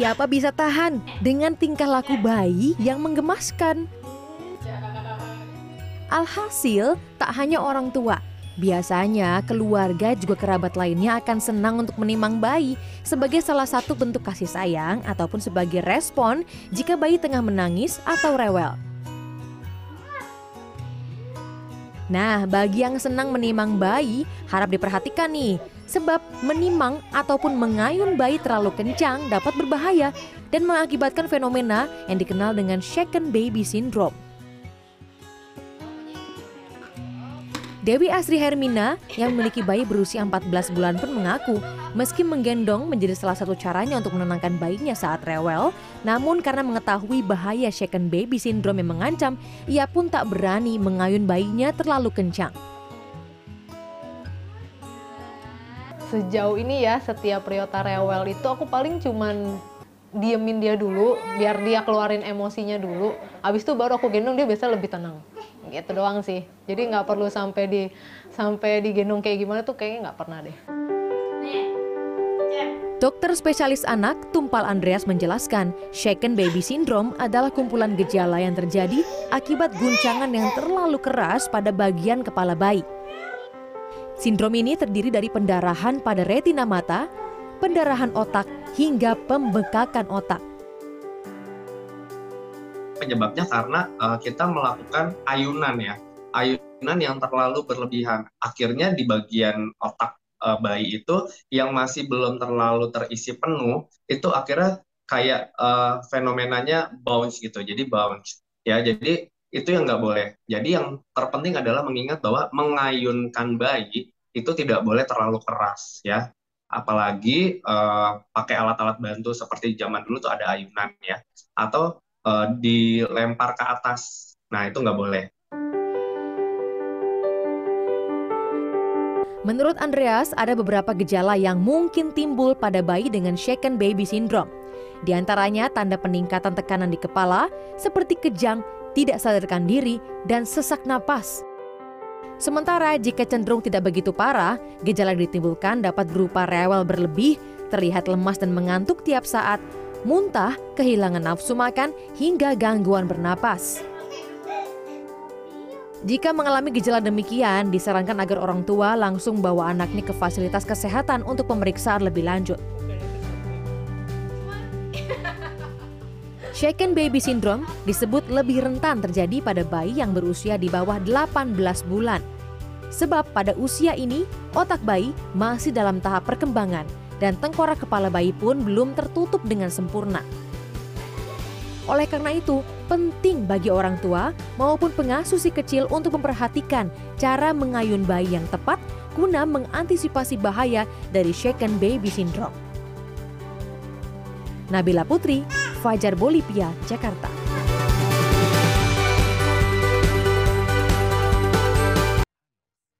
Siapa bisa tahan dengan tingkah laku bayi yang menggemaskan? Alhasil, tak hanya orang tua, biasanya keluarga juga kerabat lainnya akan senang untuk menimang bayi sebagai salah satu bentuk kasih sayang ataupun sebagai respon jika bayi tengah menangis atau rewel. Nah, bagi yang senang menimang bayi, harap diperhatikan nih, sebab menimang ataupun mengayun bayi terlalu kencang dapat berbahaya dan mengakibatkan fenomena yang dikenal dengan shaken baby syndrome. Dewi Asri Hermina yang memiliki bayi berusia 14 bulan pun mengaku meski menggendong menjadi salah satu caranya untuk menenangkan bayinya saat rewel, namun karena mengetahui bahaya shaken baby syndrome yang mengancam, ia pun tak berani mengayun bayinya terlalu kencang. Sejauh ini ya setiap Riota rewel itu aku paling cuman diemin dia dulu biar dia keluarin emosinya dulu. Habis itu baru aku gendong dia biasa lebih tenang gitu doang sih. Jadi nggak perlu sampai di sampai digendong kayak gimana tuh kayaknya nggak pernah deh. Dokter spesialis anak Tumpal Andreas menjelaskan, shaken baby syndrome adalah kumpulan gejala yang terjadi akibat guncangan yang terlalu keras pada bagian kepala bayi. Sindrom ini terdiri dari pendarahan pada retina mata, pendarahan otak, hingga pembekakan otak penyebabnya karena uh, kita melakukan ayunan ya. Ayunan yang terlalu berlebihan. Akhirnya di bagian otak uh, bayi itu yang masih belum terlalu terisi penuh itu akhirnya kayak uh, fenomenanya bounce gitu. Jadi bounce. Ya jadi itu yang nggak boleh. Jadi yang terpenting adalah mengingat bahwa mengayunkan bayi itu tidak boleh terlalu keras ya. Apalagi uh, pakai alat-alat bantu seperti zaman dulu tuh ada ayunan ya. Atau uh, dilempar ke atas. Nah, itu nggak boleh. Menurut Andreas, ada beberapa gejala yang mungkin timbul pada bayi dengan shaken baby syndrome. Di antaranya tanda peningkatan tekanan di kepala, seperti kejang, tidak sadarkan diri, dan sesak napas. Sementara jika cenderung tidak begitu parah, gejala yang ditimbulkan dapat berupa rewel berlebih, terlihat lemas dan mengantuk tiap saat, muntah, kehilangan nafsu makan, hingga gangguan bernapas. Jika mengalami gejala demikian, disarankan agar orang tua langsung bawa anaknya ke fasilitas kesehatan untuk pemeriksaan lebih lanjut. Shaken baby syndrome disebut lebih rentan terjadi pada bayi yang berusia di bawah 18 bulan. Sebab pada usia ini, otak bayi masih dalam tahap perkembangan dan tengkorak kepala bayi pun belum tertutup dengan sempurna. Oleh karena itu, penting bagi orang tua maupun pengasuh si kecil untuk memperhatikan cara mengayun bayi yang tepat guna mengantisipasi bahaya dari shaken baby syndrome. Nabila Putri, Fajar Bolivia, Jakarta.